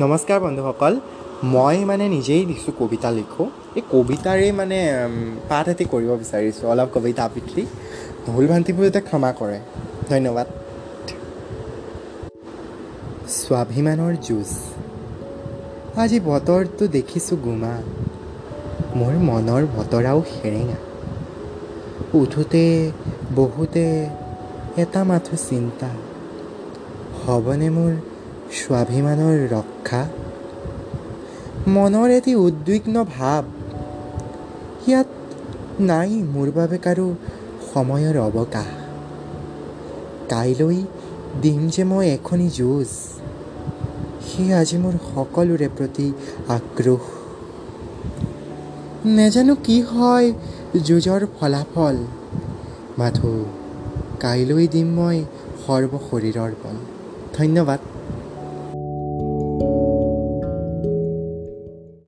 নমস্কাৰ বন্ধুসকল মই মানে নিজেই লিখোঁ কবিতা লিখোঁ। এই কবিতাৰে মানে পাঠ এটি কৰিব বিচাৰিছোঁ অলপ কবিতা আবৃত্তি। ভুল ভ্ৰান্তিবোৰ যাতে ক্ষমা কৰে। ধন্যবাদ। স্বাভিমানৰ যুঁজ। আজি বতৰটো দেখিছোঁ গোমা। মোৰ মনৰ বতৰাও সেৰেঙা। উঠোতে বহোতে এটা মাথো চিন্তা। হ'বনে মোৰ স্বাভিমানৰ ৰক্ষা। মনৰ এটি উদ্বিগ্ন ভাৱ। ইয়াত নাই মোৰ বাবে কাৰো সময়ৰ অৱকাশ। কাইলৈ দিম যে মই এখনি যুঁজ। সেয়ে আজি মোৰ সকলোৰে প্ৰতি আক্ৰোশ নেজানো কি হয় যুঁজৰ ফলাফল। মাথো কাইলৈ দিম মই সৰ্ব শৰীৰৰ বল। ধন্যবাদ।